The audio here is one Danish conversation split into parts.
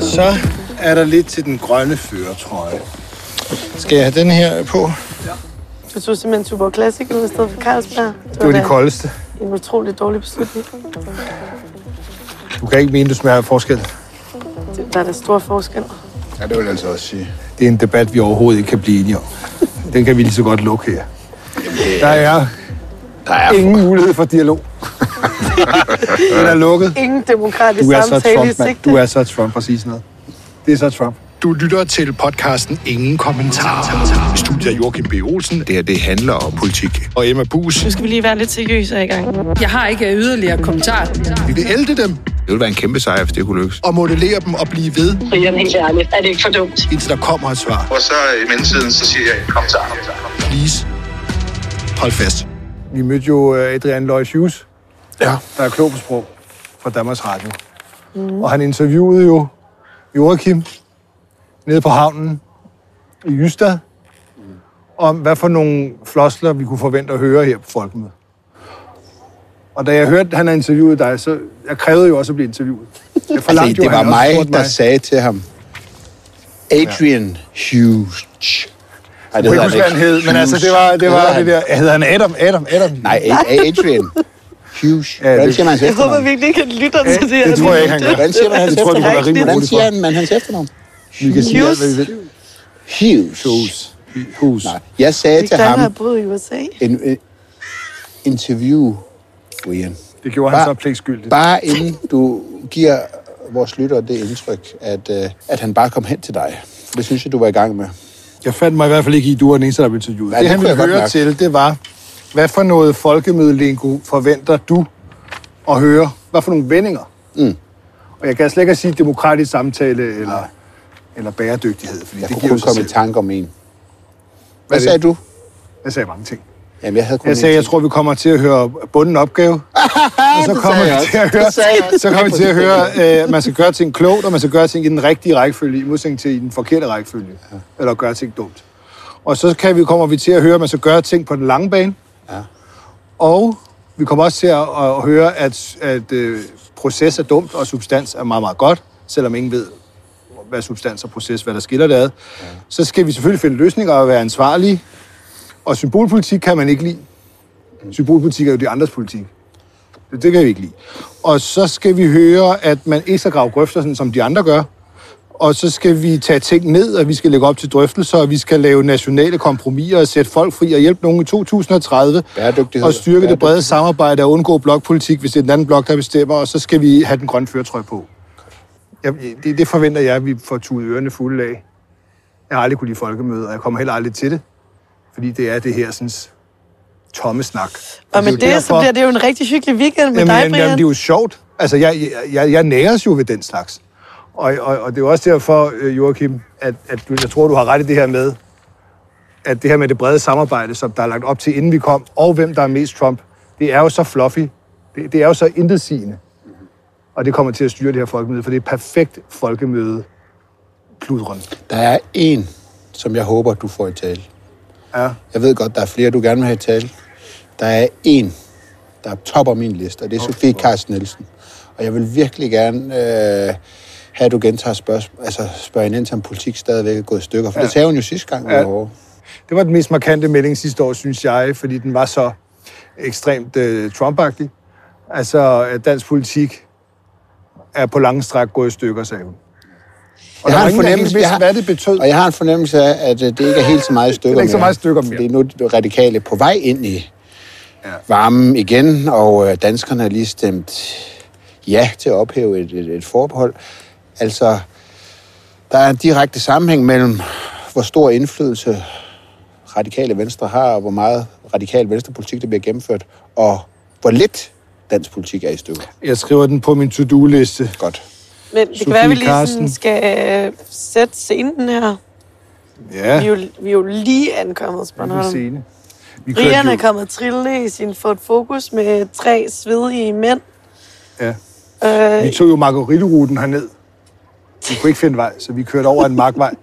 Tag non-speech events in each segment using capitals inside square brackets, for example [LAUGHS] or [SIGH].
Så er der lidt til den grønne føretrøje. Skal jeg have den her på? Du tog simpelthen Tuborg Classic ud i stedet for Carlsberg. Det var de koldeste. En utrolig dårlig beslutning. Du kan ikke mene, du smager forskel. Det- Der er der stor forskel. Ja, det vil jeg altså også sige. Det er en debat, vi overhovedet ikke kan blive enige om. Den kan vi lige så godt lukke her. Der er, Der er ingen mulighed for dialog. [LAUGHS] [LAUGHS] Den er lukket. Ingen demokratisk Du er så samtale i Trump, mand. sigte. Du er så Trump, præcis noget. Det er så Trump. Du lytter til podcasten Ingen Kommentarer. I studiet er Joachim B. Olsen. Det her, det handler om politik. Og Emma Bus. Nu skal vi lige være lidt seriøse i gang. Jeg har ikke yderligere kommentarer. Vi vil ælde dem Det ville være en kæmpe sejr, hvis det kunne lykkes. og modellere dem og blive ved, Brian, helt ærligt, er det ikke for dumt? indtil der kommer et svar. Og så i mellemtiden, så siger jeg, kom så. Please. Hold fast. Vi mødte jo øh, Adrian Lloyd Hughes, Ja. der er klog på sprog fra Danmarks Radio. Mm. Og han interviewede jo Joachim nede på havnen i Ystad, om hvad for nogle floskler vi kunne forvente at høre her på Folkemødet. Og da jeg hørte, at han har interviewet dig, så jeg krævede jo også at blive interviewet. Jeg forlangte Altså, det var mig, der sagde til ham, Adrian Hughes. Ej, det Jeg kan ikke huske, hvad han hed, men altså, det var det, var det der... Hedder han Adam? Adam? Adam? Nej, Adrian Hughes. Ja, Hvordan det- siger man hans Jeg håber efternavn? virkelig ikke, at lytter til det her. det tror jeg ikke, han gør. Hvordan siger man hans Det tror jeg, du kan være efternavn? rimelig Hvordan siger han man hans efternavn? Vi kan sige hvad vi vil. Hughes. Hus. Hus. Nej, jeg sagde til ham, boet i USA. en, en interview, Brian. Det gjorde han Bare- så pligtskyldigt. Bare inden du giver vores lyttere det indtryk, at, øh, at han bare kom hen til dig. For det synes jeg, du var i gang med. Jeg fandt mig i hvert fald ikke i, at du var den eneste, der blev interviewet. Nej, det, det han ville høre til, det var, hvad for noget folkemødelingo forventer du at høre? Hvad for nogle vendinger? Mm. Og jeg kan slet ikke sige demokratisk samtale eller, eller bæredygtighed, fordi Jeg det kunne giver kun komme i selv. tanke om en. Hvad Hvad sagde du? Jeg sagde mange ting. Jamen, jeg havde kun Jeg sagde, jeg tror, vi kommer til at høre bunden opgave. [LAUGHS] og så kommer vi til at høre, så kommer vi til at høre, øh, man skal gøre ting klogt, og man skal gøre ting i den rigtige rækkefølge, i modsætning til i den forkerte rækkefølge. Ja. Eller gøre ting dumt. Og så kan vi, kommer vi til at høre, at man skal gøre ting på den lange bane. Og vi kommer også til at, at høre, at, at øh, proces er dumt, og substans er meget, meget godt, selvom ingen ved, hvad substans og proces, hvad der skiller det ad. Ja. Så skal vi selvfølgelig finde løsninger og være ansvarlige. Og symbolpolitik kan man ikke lide. Symbolpolitik er jo de andres politik. Det, det kan vi ikke lide. Og så skal vi høre, at man ikke skal grave grøfter, sådan som de andre gør. Og så skal vi tage ting ned, og vi skal lægge op til drøftelser, og vi skal lave nationale kompromiser og sætte folk fri og hjælpe nogen i 2030. Bæredygtighed. Og styrke det brede samarbejde og undgå blokpolitik, hvis det er den anden blok, der bestemmer. Og så skal vi have den grønne førtrøj på. Jeg, det, det forventer jeg, at vi får tudet ørerne fulde af. Jeg har aldrig kunne lide folkemøder, og jeg kommer heller aldrig til det. Fordi det er det her sådan, tomme snak. Og med det er jo det, så derfor- bliver det jo en rigtig hyggelig weekend med Jamen, dig, jamen, jamen, Brian. det er jo sjovt. Altså, jeg, jeg, jeg, jeg næres jo ved den slags. Og, og, og det er jo også derfor, øh, Joachim, at, at du, jeg tror, du har ret i det her med, at det her med det brede samarbejde, som der er lagt op til, inden vi kom, og hvem der er mest Trump, det er jo så fluffy. Det, det er jo så intetsigende. Og det kommer til at styre det her folkemøde, for det er perfekt folkemøde kludren. Der er en, som jeg håber, du får i tale. Ja. Jeg ved godt, der er flere, du gerne vil have i tale. Der er en, der topper min liste, og det er Sofie Carsten Nielsen. Og jeg vil virkelig gerne øh, have, at du gentager spørgsmål, altså spørger ind til, om politik stadigvæk er gået i stykker. For ja. det sagde hun jo sidste gang, Ja. over. Det var den mest markante melding sidste år, synes jeg, fordi den var så ekstremt uh, Trump-agtig. Altså, at dansk politik er på lange stræk gået i stykker, sagde hun. Og Jeg har en fornemmelse- vidste, jeg har- hvad det betød. Og jeg har en fornemmelse af, at øh, det ikke er helt så meget i stykker Det er ikke så mere. meget i stykker mere. Fordi nu er radikale på vej ind i ja. varmen igen, og øh, danskerne har lige stemt ja til at ophæve et, et, et forbehold. Altså, der er en direkte sammenhæng mellem, hvor stor indflydelse radikale venstre har, og hvor meget radikal venstrepolitik, der bliver gennemført, og hvor lidt dansk politik er i stykker. Jeg skriver den på min to-do-liste. Godt. Men det Sofie kan være, at vi lige Carsten. sådan skal øh, sætte scenen her. Ja, Vi er jo, vi er jo lige ankommet hos vi Bornholm. Brian er jo, kommet trillende i sin Ford Focus med tre svedige mænd. ja. Øh, vi tog jo Margaritteruten herned. Vi kunne ikke finde vej, så vi kørte over en markvej.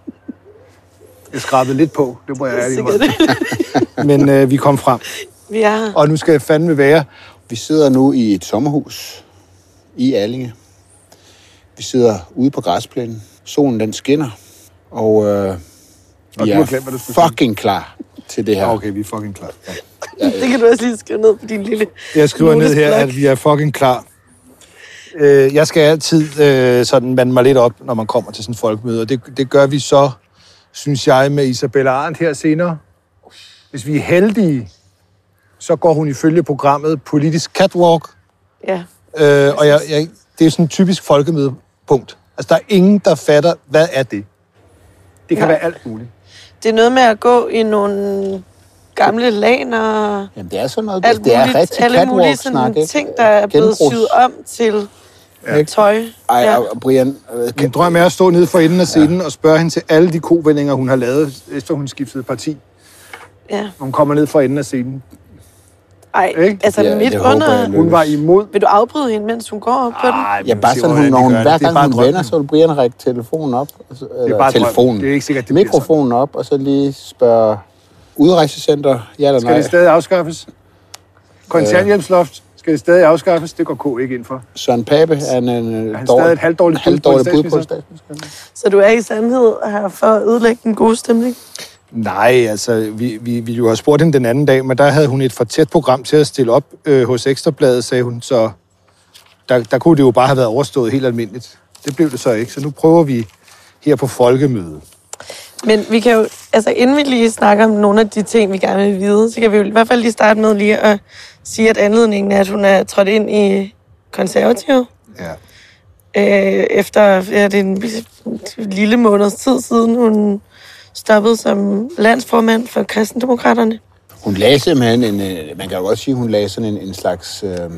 Jeg skrabede lidt på, det må jeg ærligt. Men øh, vi kom frem. vi er her. Og nu skal jeg fandme være Vi sidder nu i et sommerhus i Allinge. Vi sidder ude på græsplænen. Solen den skinner. Og øh, vi er glemt, hvad du skulle sige. fucking klar til det her. Ja, okay, vi er fucking klar. Ja. Det kan du også lige skrive ned på din lille... Jeg skriver ned her, at vi er fucking klar. Øh, jeg skal altid øh, sådan mande mig lidt op, når man kommer til sådan et folkemøde, og det, det gør vi så, synes jeg, med Isabella Arndt her senere. Hvis vi er heldige, så går hun ifølge programmet Politisk Catwalk, Ja. øh, og jeg, jeg, det er sådan en typisk folkemødepunkt. Altså, der er ingen, der fatter, hvad er det? Det kan Nej. være alt muligt. Det er noget med at gå i nogle gamle laner, Jamen, det er sådan noget, alt det er muligt, rigtig alle mulige sådan ting, der er blevet syet om til Ja. tøj. Ej, Ja. og Brian, øh, Min drøm er at stå nede for enden af scenen og spørge hende til alle de kovendinger, hun har lavet, efter hun skiftede parti. Ja. Hun kommer ned fra enden af scenen. Ej, Ikke? altså Ja, midt under... Hun var imod Vil du afbryde hende, mens hun går op på den? Ej, Ja, bare sådan, hun, når hun, hver er gang hun drømmen. vender, så vil Brian række telefonen op. Altså, Det er eller bare telefonen. drømmen. Det er ikke sikkert, det Mikrofonen op, og så lige spørge udrejsecenter, ja eller sådan. Skal nej. det stadig afskaffes? Kontanthjælpsloft, skal det stadig afskaffes? Det går K ikke ind for. Søren Pape er en, en Er han stadig et halvdårligt bud på halvdårligt bud på statsminister? statsminister. Så du er i sandhed her for at ødelægge den gode stemning? Nej, altså, vi, vi, vi jo har spurgt hende den anden dag, men der havde hun et for tæt program til at stille op øh, hos Ekstrabladet, sagde hun, så der, der kunne det jo bare have været overstået helt almindeligt. Det blev det så ikke, så nu prøver vi her på folkemødet. Men vi kan jo, altså inden vi lige snakker om nogle af de ting, vi gerne vil vide, så kan vi jo i hvert fald lige starte med lige at sige, at anledningen er, at hun er trådt ind i konservativ. Ja. Øh, efter ja, det er en lille måneds tid siden, hun stoppede som landsformand for kristendemokraterne. Hun lagde simpelthen en, øh, man kan jo godt sige, hun lagde sådan en, en slags, øh,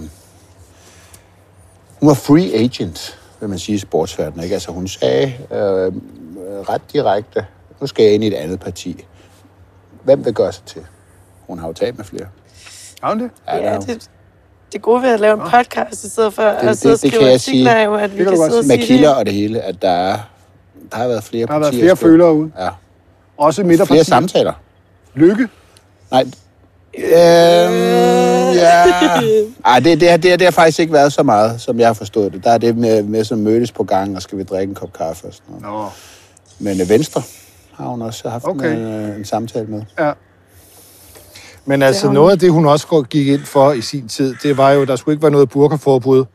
hun var free agent, vil man sige i sportsverdenen, ikke? Altså hun sagde øh, ret direkte, nu skal jeg ind i et andet parti. Hvem vil gøre sig til? Hun har jo talt med flere. Har hun det? Ja, Ja, det, det gode ved at lave en podcast i stedet for at det, sidde og det, det skrive kan jeg artikler, sige. er jo, at vi Det kan kan godt sidde og Med sige kilder det. og det hele, at der, er, der har været flere Der har været partier. flere stå- følere ude. Ja. Også Flere midterpartier. samtaler. Lykke. Nej. Øhm, ja. Ej, det, det, har- det, har- det har faktisk ikke været så meget, som jeg har forstået det. Der er det med, med som mødes på gang, og skal vi drikke en kop kaffe og sådan noget. Nå. Men øh, Venstre har hun også haft Okay. en, øh, en samtale med. Ja. Men altså, hun. noget af det, hun også gik ind for i sin tid, det var jo, der skulle ikke være noget burkaforbud.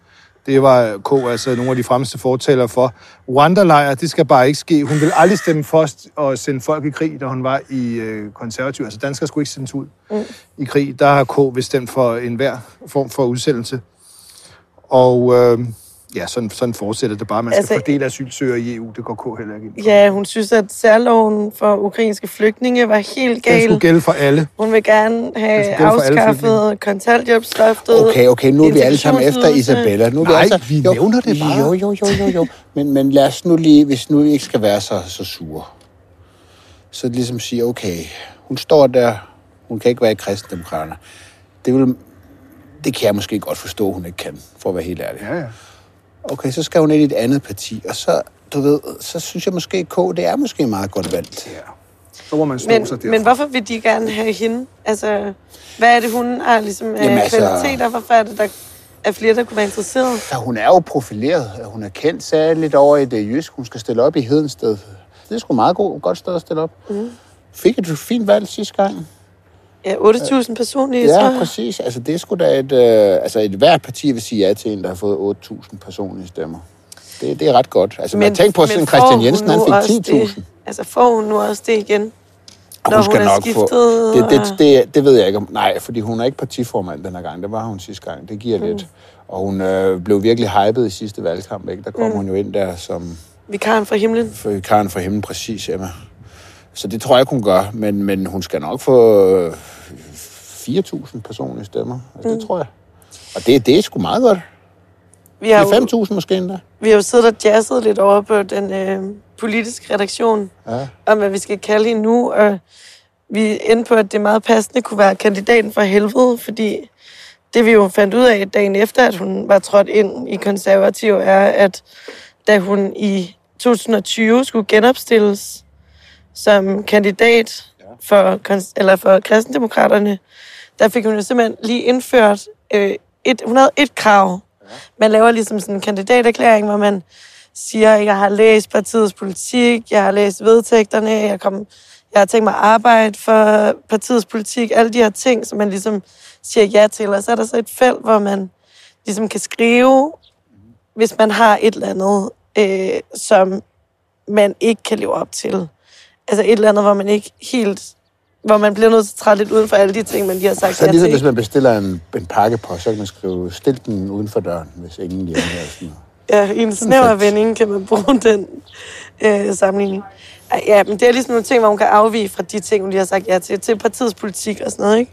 Det var K, altså nogle af de fremmeste fortalere for. Wanderlejr, det skal bare ikke ske. Hun ville aldrig stemme for at sende folk i krig, da hun var i øh, konservativ. Altså, danskere skulle ikke sendes ud mm. i krig. Der har K vist stemt for enhver form for udsendelse. Og øh, ja, sådan, sådan fortsætter det bare. Man skal Altså- fordele asylsøgere i EU. Det går K heller ikke ind. Ja, hun synes, at særloven for ukrainske flygtninge var helt Den gal. skulle gælde for alle. Hun vil gerne have afskaffet kontanthjælpsloftet. Okay, okay, nu er vi alle sammen efter. Isabella. Nu er Nej, vi, altså, vi nævner det bare. Jo, jo, jo, jo, jo. Men, men lad os nu lige, hvis nu vi ikke skal være så, så sure, så ligesom sige, okay, hun står der, hun kan ikke være i kristendemokraterne. Det, vil, det kan jeg måske godt forstå, hun ikke kan, for at være helt ærlig. Ja, ja. Okay, så skal hun ind i et andet parti, og så, du ved, så synes jeg måske, K, det er måske meget godt valgt. ja. Så må man slå Men, sig derfra. men hvorfor vil de gerne have hende? Altså, hvad er det, hun har ligesom af Jamen, altså- kvaliteter? Hvorfor er det, der er flere, der kunne være interesseret? Ja, hun er jo profileret. Hun er kendt, lidt over i det jysk. Hun skal stille op i Hedensted. Det er sgu meget god, godt sted at stille op. Mm. Fik et fint valg sidste gang. Ja, 8.000 personlige, Ja, så... præcis. Altså, det er sgu da et... Øh, altså, et hvert parti vil sige ja til en, der har fået 8.000 personlige stemmer. Det, det er ret godt. Altså, men, man tænker på sådan Christian Jensen, hun han fik også 10.000. det? Altså, får hun nu også det igen? Når hun er skiftet, Det, det, og- det, det ved jeg ikke om... Nej, fordi hun er ikke partiformand den her gang. Det var hun sidste gang. Det giver mm. lidt. Og hun øh, blev virkelig hypet i sidste valgkamp. Ikke? Der kom mm. hun jo ind der som Vikaren fra himlen. for Karen fra himlen, præcis, Emma. Så det tror jeg hun gør. Men, men hun skal nok få øh, 4.000 personlige stemmer. Altså, Det tror jeg. Og det, det er sgu meget godt. Vi har, jo, 5.000 måske endda. vi har jo siddet og jazzet lidt over på den øh, politiske redaktion, Ja. om hvad vi skal kalde hende nu, og vi endte på, at det meget passende kunne være kandidaten for helvede, fordi det vi jo fandt ud af dagen efter, at hun var trådt ind i konservativ, er, at da hun i 2020 skulle genopstilles som kandidat for, eller for kristendemokraterne, der fik hun jo simpelthen lige indført, øh, et, hun havde et krav. Man laver ligesom sådan en kandidaterklæring, hvor man siger, at jeg har læst partiets politik, jeg har læst vedtægterne, jeg, kom, jeg har tænkt mig at arbejde for partiets politik, alle de her ting, som man ligesom siger ja til. Og så er der så et felt, hvor man ligesom kan skrive, hvis man har et eller andet, øh, som man ikke kan leve op til. Altså et eller andet, hvor man ikke helt hvor man bliver nødt til at træde lidt uden for alle de ting, man lige har sagt Så ja ligesom til. hvis man bestiller en, en pakke på, så kan man skrive, stil den uden for døren, hvis ingen lige er sådan. Ja, i en snæver vending kan man bruge [LAUGHS] den øh, sammenligning. Ja, men det er ligesom nogle ting, hvor hun kan afvige fra de ting, hun lige har sagt ja til, til partiets politik og sådan noget, ikke?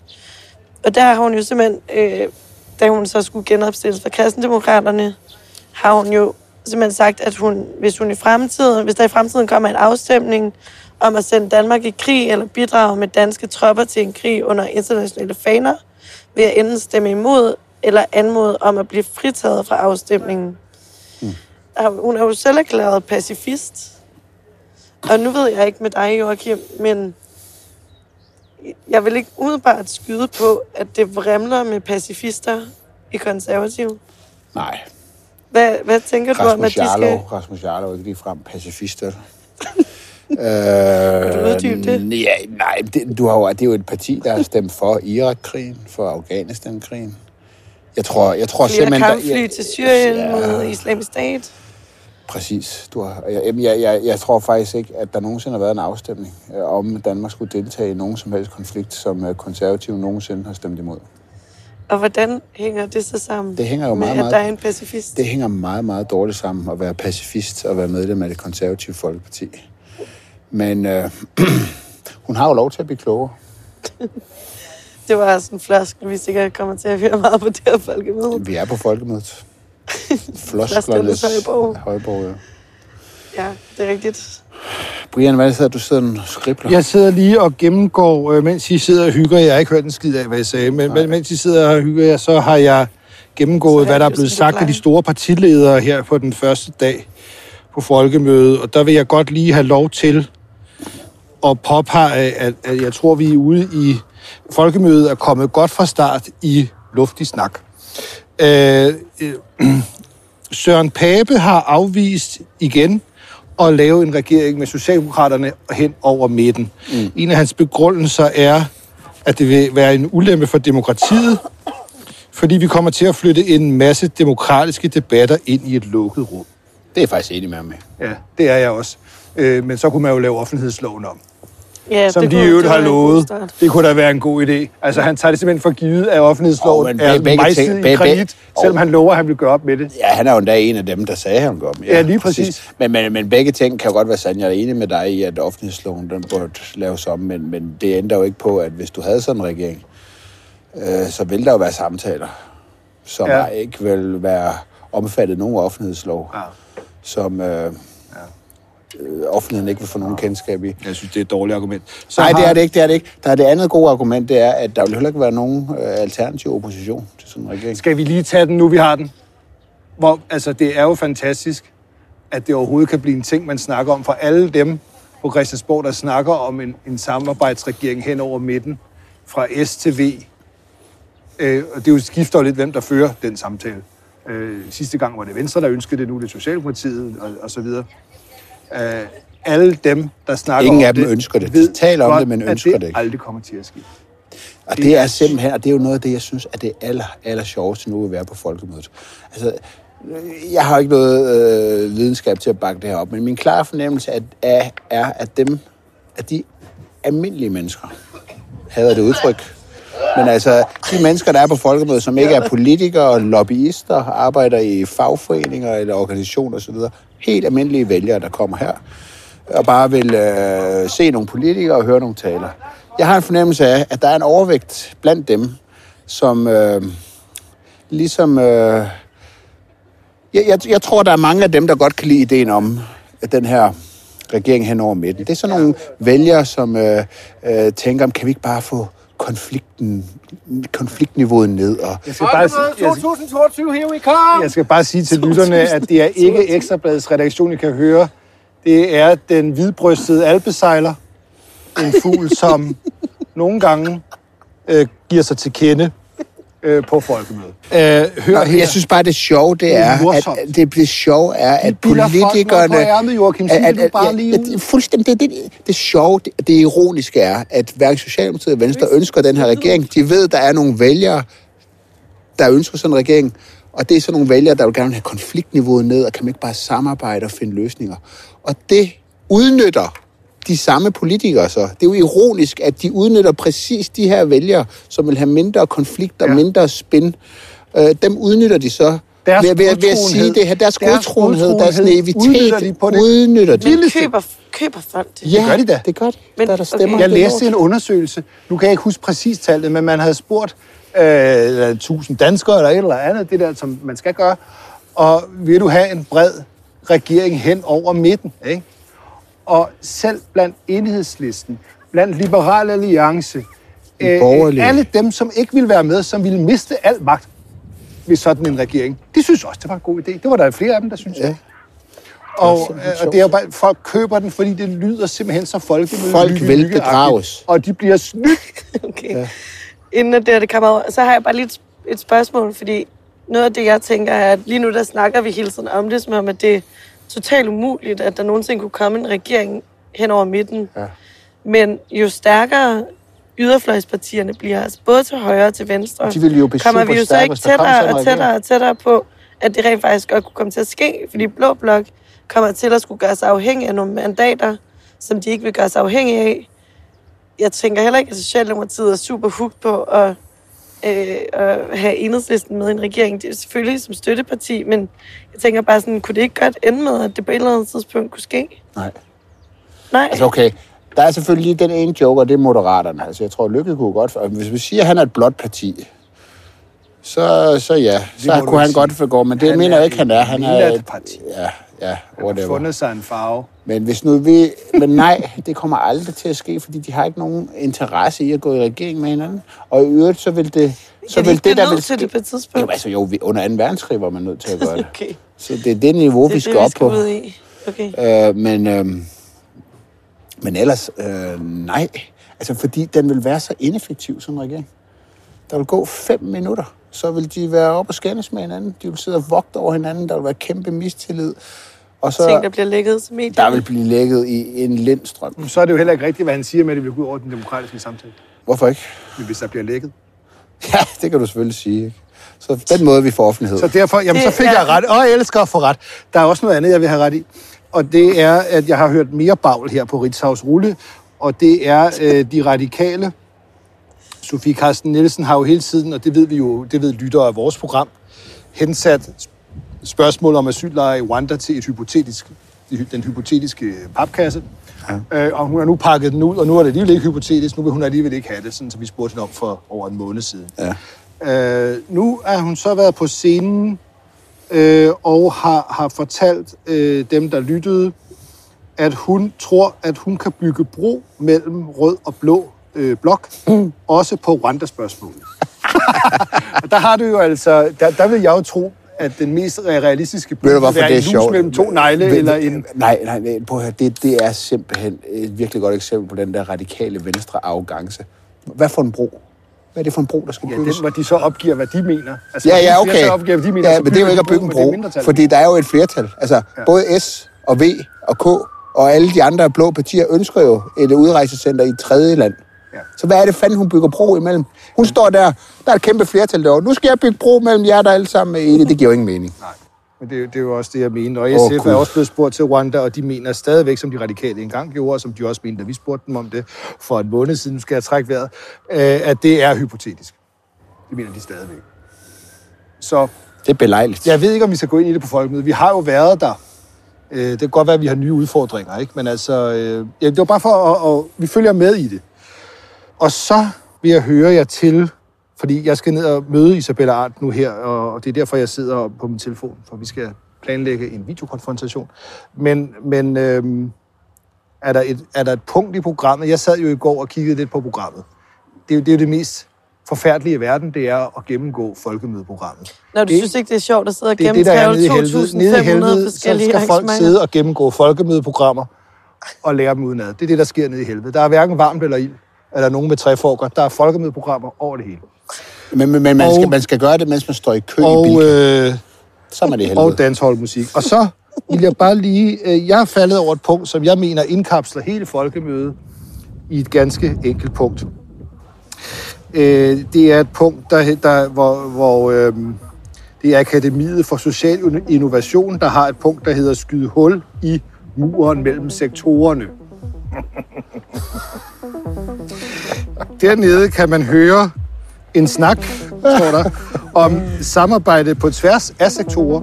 Og der har hun jo simpelthen, øh, da hun så skulle genopstilles for kristendemokraterne, har hun jo simpelthen sagt, at hun, hvis, hun i fremtiden, hvis der i fremtiden kommer en afstemning om at sende Danmark i krig eller bidrage med danske tropper til en krig under internationale faner, vil jeg enten stemme imod eller anmode om at blive fritaget fra afstemningen. Mm. Hun er jo selv erklæret pacifist. Og nu ved jeg ikke med dig, Joachim, men jeg vil ikke umiddelbart skyde på, at det vrimler med pacifister i konservativ. Nej, Hvad, hvad tænker du om, at Rasmus de skal... Jarlov, Rasmus Jarlov er ikke ligefrem pacifist, vel? [LAUGHS] øh, du uddybe det? Ja, nej, det, du har jo, det er jo et parti, der har stemt for Irak-krigen, for Afghanistan-krigen. Jeg tror, jeg tror Flere simpelthen... kampfly til Syrien ja. mod islamisk stat. Præcis. Du har, jeg, jeg, jeg, jeg tror faktisk ikke, at der nogensinde har været en afstemning øh, om, Danmark skulle deltage i nogen som helst konflikt, som øh, konservative nogensinde har stemt imod. Og hvordan hænger det så sammen Det hænger jo med, meget, at meget- der er en pacifist? Det hænger meget, meget dårligt sammen at være pacifist og være medlem af det konservative folkeparti. Men øh, [CLEARS THROAT] hun har jo lov til at blive klogere. [LAUGHS] Det var sådan en floskel, vi sikkert kommer til at høre meget på det her folkemøde. Vi er på folkemødet. [LAUGHS] Flosklernes højborg. højborg. Ja. Ja, det er rigtigt. Brian, hvad er så, du sidder og skribler? Jeg sidder lige og gennemgår, øh, mens I sidder og hygger. Jeg har ikke hørt en skid af, hvad jeg sagde, men, men mens I sidder og hygger jer, så har jeg gennemgået, hvad der er blevet sagt af de store partiledere her på den første dag på folkemødet. Og der vil jeg godt lige have lov til at påpege, at, at jeg tror, vi er ude i... Folkemødet er kommet godt fra start i luftig snak. Øh, øh, Søren Pape har afvist igen at lave en regering med Socialdemokraterne hen over midten. Mm. En af hans begrundelser er, at det vil være en ulempe for demokratiet, fordi vi kommer til at flytte en masse demokratiske debatter ind i et lukket rum. Det er jeg faktisk enig med ham med. Ja, det er jeg også. Øh, men så kunne man jo lave offentlighedsloven om, Ja, som det de kunne- i øvrigt det har lovet. Det kunne da være en god idé. Altså, han tager det simpelthen for givet, at offentlighedsloven men er ting- i granit, selvom han lover, at han vil gøre op med det. Ja, han er jo endda en af dem, der sagde, at han går med. Ja, lige præcis. Men, men, men begge ting kan jo godt være sande. Jeg er enig med dig i, at offentlighedsloven den burde laves om, men, men det ændrer jo ikke på, at hvis du havde sådan en regering, øh, så vil der jo være samtaler, som Ja. ikke vil være omfattet af nogen offentlighedslov, Ja. som øh, øh, offentligheden ikke vil få nogen kendskab i. Jeg synes, det er et dårligt argument. Så Nej, har- det er det ikke, det er det ikke. Der er det andet gode argument, det er, at der vil heller ikke være nogen øh, alternativ opposition til sådan en regering. Skal vi lige tage den, nu vi har den? Hvor, altså, det er jo fantastisk, at det overhovedet kan blive en ting, man snakker om for alle dem på Christiansborg, der snakker om en, en samarbejdsregering hen over midten, fra S til V. Øh, og det er jo skifter jo lidt, hvem der fører den samtale. Øh, sidste gang var det Venstre, der ønskede det, nu er det Socialdemokratiet og, og så videre. Øh, alle dem, der snakker Ingen om af dem det, ønsker det. De taler om det, men ønsker det det ikke. aldrig kommer til at ske. Og det er simpelthen, og det er jo noget af det, jeg synes, at det aller, aller sjoveste nu at være på folkemødet. Altså, jeg har ikke noget øh, videnskab til at bakke det her op, men min klare fornemmelse er, er, er at dem, at de almindelige mennesker, hader det udtryk, men altså, de mennesker, der er på folkemødet, som ikke er politikere, lobbyister, arbejder i fagforeninger eller organisationer osv., helt almindelige vælgere, der kommer her, og bare vil øh, se nogle politikere og høre nogle taler. Jeg har en fornemmelse af, at der er en overvægt blandt dem, som øh, ligesom... Øh, jeg, jeg, jeg tror, der er mange af dem, der godt kan lide ideen om at den her regering hen over midten. Det er sådan nogle vælgere, som øh, øh, tænker, kan vi ikke bare få konflikten, konfliktniveauet ned? Og, Jeg skal bare, sige- jeg, 2022, here we come! Jeg skal bare sige til lytterne, at det er ikke Ekstrabladets redaktion, I kan høre. Det er den hvidbrystede alpesejler. En fugl, som [LAUGHS] nogle gange øh, giver sig til kende øh, på folkemødet. Øh, hør Nå, her. jeg synes bare, det sjove, det er, morsomt. at det, det sjove er, at folk politikerne... på ærmet, Joachim. Sig det nu bare lige at, fuldstændig, det, det, det sjove, det, det ironiske er, at hverken Socialdemokratiet og Venstre ønsker den her regering. De ved, der er nogle vælgere, der ønsker sådan en regering, og det er sådan nogle vælgere, der vil gerne have konfliktniveauet ned, og kan man ikke bare samarbejde og finde løsninger. Og det udnytter de samme politikere så. Det er jo ironisk, at de udnytter præcis de her vælgere, som vil have mindre konflikt og Ja. mindre spin. Øh, dem udnytter de så Deres ved, ved, ved at sige det her. Deres, deres godtroenhed, deres naivitet udnytter de på det udnytter de. Men køber, køber folk det? Ja, gør de da. Det gør de. Men- der, der stemmer. okay. Jeg det læste en undersøgelse, nu kan jeg ikke huske præcis tallet, men man havde spurgt øh, 1000 danskere eller et eller andet, det der, som man skal gøre, og vil du have en bred regering hen over midten, ikke? Og selv blandt enhedslisten, blandt Liberal Alliance, øh, alle dem, som ikke ville være med, som ville miste al magt ved sådan en regering, de synes også, det var en god idé. Det var der flere af dem, der synes. Ja. Og, simpelthen øh, og det er jo bare, folk køber den, fordi det lyder simpelthen så folkemøde. Folk vil bedrages. Og de bliver snydt. [LAUGHS] Okay. Ja. Inden at det, det kommer over, så har jeg bare lige et, et spørgsmål, fordi noget af det, jeg tænker, er, at lige nu der snakker vi hele tiden om det, som om, at det er totalt umuligt, at der nogensinde kunne komme en regering hen over midten. Ja. Men jo stærkere yderfløjspartierne bliver, altså både til højre og til venstre, De ville jo kommer vi jo så ikke tættere og tættere og tættere på, at det rent faktisk godt kunne komme til at ske, fordi Blå Blok kommer til at skulle gøre sig afhængig af nogle mandater, som de ikke vil gøre sig afhængige af. Jeg tænker heller ikke, at Socialdemokratiet er super hooked på at, øh, at have enhedslisten med i en regering. Det er selvfølgelig som støtteparti, men jeg tænker bare sådan, kunne det ikke godt ende med, at det på et eller andet tidspunkt kunne ske? Nej. Nej. Altså okay, der er selvfølgelig lige den ene joker, det er Moderaterne. Altså jeg tror, Lykke kunne godt... og Hvis vi siger, at han er et blåt parti, så, så ja, så kunne han ikke godt sige. forgå, men det Han mener er jeg ikke, han er. Han er et parti. Ja, ja, har whatever. fundet sig en farve. Men hvis nu vi... Men nej, det kommer aldrig til at ske, fordi de har ikke nogen interesse i at gå i regering med hinanden. Og i øvrigt, så vil det... Så de vil ikke det, der vil nødt til det på et tidspunkt? Jo, altså jo, vi, under 2. verdenskrig var man nødt til at gøre det. [LAUGHS] Okay. Så det er det niveau, Det vi er skal det, op vi skal på. ud i. Okay. Øh, men, øh, men ellers, øh, nej. Altså, fordi den vil være så ineffektiv som regering. Der vil gå fem minutter, så vil de være oppe og skændes med hinanden. De vil sidde og vogte over hinanden. Der vil være kæmpe mistillid. Og så Ting, der bliver lækket til medierne. der vil blive lægget i en lindstrøm. Så er det jo heller ikke rigtigt, hvad han siger med, at det vil gå ud over den demokratiske samtale. Hvorfor ikke? Men hvis der bliver lækket. Ja, det kan du selvfølgelig sige. Ikke? Så den måde, vi får offentlighed. Så derfor, jamen, så Det fik er- jeg ret. Og jeg elsker at få ret. Der er også noget andet, jeg vil have ret i. Og det er, at jeg har hørt mere bagl her på Ritzhaus Rulle, og det er øh, de radikale. Sofie Carsten Nielsen har jo hele tiden, og det ved vi jo, det ved lyttere af vores program, hensat spørgsmål om asyllejre i Rwanda til et hypotetisk, den hypotetiske papkasse. Ja. Øh, og hun har nu pakket den ud, og nu er det alligevel ikke hypotetisk, nu vil hun alligevel ikke have det, sådan, så vi spurgte hende om for over en måned siden. Ja. Øh, nu er hun så været på scenen øh, og har, har fortalt øh, dem, der lyttede, at hun tror, at hun kan bygge bro mellem rød og blå øh, blok, mm. [CLEARS THROAT] også på Rwanda-spørgsmålet. [LAUGHS] der har du jo altså, der, der vil jeg jo tro, at den mest realistiske være det er en lus sjovt? mellem to negle, Ved- eller en... Nej, nej, nej prøv at høre, det, det er simpelthen et virkelig godt eksempel på den der radikale venstre arrogance. Hvad for en bro? Hvad er det for en bro, der skal Ja, bygges? den, hvor de så opgiver, hvad de mener. Altså, Ja, ja, okay. Så opgiver, hvad de mener, ja, men det er jo ikke at bygge en det bro, mindretal. fordi der er jo et flertal. Altså, ja. både S og V og K og alle de andre blå partier ønsker jo et udrejsecenter i et tredje land. Ja. Så hvad er det fanden, hun bygger bro imellem? Hun står der, der er et kæmpe flertal derovre. Nu skal jeg bygge bro mellem jer, der alle sammen er enige. Det giver jo ingen mening. Nej, men det, er jo- det er jo også det, jeg mener. Og SF Gud. er også blevet spurgt til Rwanda, og de mener stadigvæk, som de radikale engang gjorde, og som de også mente, da vi spurgte dem om det for en måned siden, skal jeg trække vejret, øh, at det er hypotetisk. Det mener de stadigvæk. Så Det er belejligt. jeg ved ikke, om vi skal gå ind i det på folkemødet. Vi har jo været der. Øh, det kan godt være, at vi har nye udfordringer, ikke? Men altså, øh, ja, det var bare for, at, at vi følger med i det. Og så vil jeg høre jer til, fordi jeg skal ned og møde Isabella Arndt nu her, og det er derfor, jeg sidder på min telefon, for vi skal planlægge en videokonfrontation. Men, men øh, er, der et, er der et punkt i programmet? Jeg sad jo i går og kiggede lidt på programmet. Det er jo det, er det mest forfærdelige i verden, det er at gennemgå folkemødeprogrammet. Når du Det- synes ikke, det er sjovt at sidde og i 2.500 helvede, så forskellige skal folk sidde og gennemgå folkemødeprogrammer og lære dem udenad. Det er det, der sker nede i helvede. Der er hverken varmt eller ild, eller nogen med træforker. Der er folkemødeprogrammer over det hele. Men, men, men man, Og- skal, man skal gøre det, mens man står i kø i Og, Bilka. øh, Så er man det i og helvede. dansholdmusik. Og så vil jeg bare lige... Øh, jeg er faldet over et punkt, som jeg mener indkapsler hele folkemødet i et ganske enkelt punkt. Øh, det er et punkt, der, der, hvor, hvor øh, det er Akademiet for Social Innovation, der har et punkt, der hedder skyde hul i muren mellem sektorerne. Dernede kan man høre en snak, står der, om samarbejde på tværs af sektorer,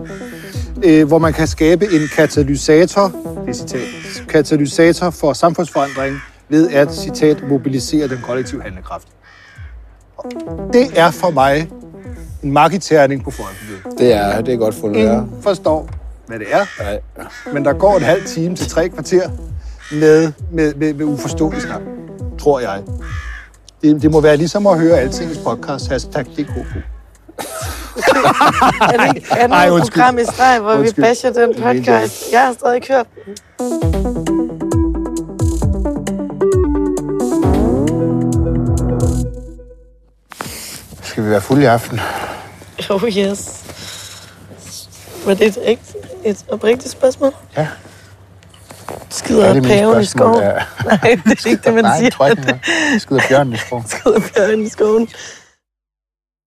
øh, hvor man kan skabe en katalysator, det citat, katalysator for samfundsforandring ved at, citat, mobilisere den kollektive handlekraft. Det er for mig en marketærning på folkemødet. Det er, det er godt fundet, ja. Ingen forstår, hvad det er, Nej. men der går en halv time til tre kvarter med, med, med, med uforståelig snak, tror jeg. Det, det må være ligesom at høre Altingets podcast, hashtag DKK. [LAUGHS] Er det ikke andet Ej, undskyld. program i streg, hvor Undskyld. vi basher den Det podcast? Jeg har stadig ikke hørt den. Skal vi være fulde i aften? Oh yes. Var det et, et oprigtigt spørgsmål? Ja. Skider Er mine paven i skoven? Ja. [LAUGHS] Nej, det er ikke det, man Nej, siger. ikke, det er. Skider bjørnen i skoven. [LAUGHS] Skider bjørnen i skoven.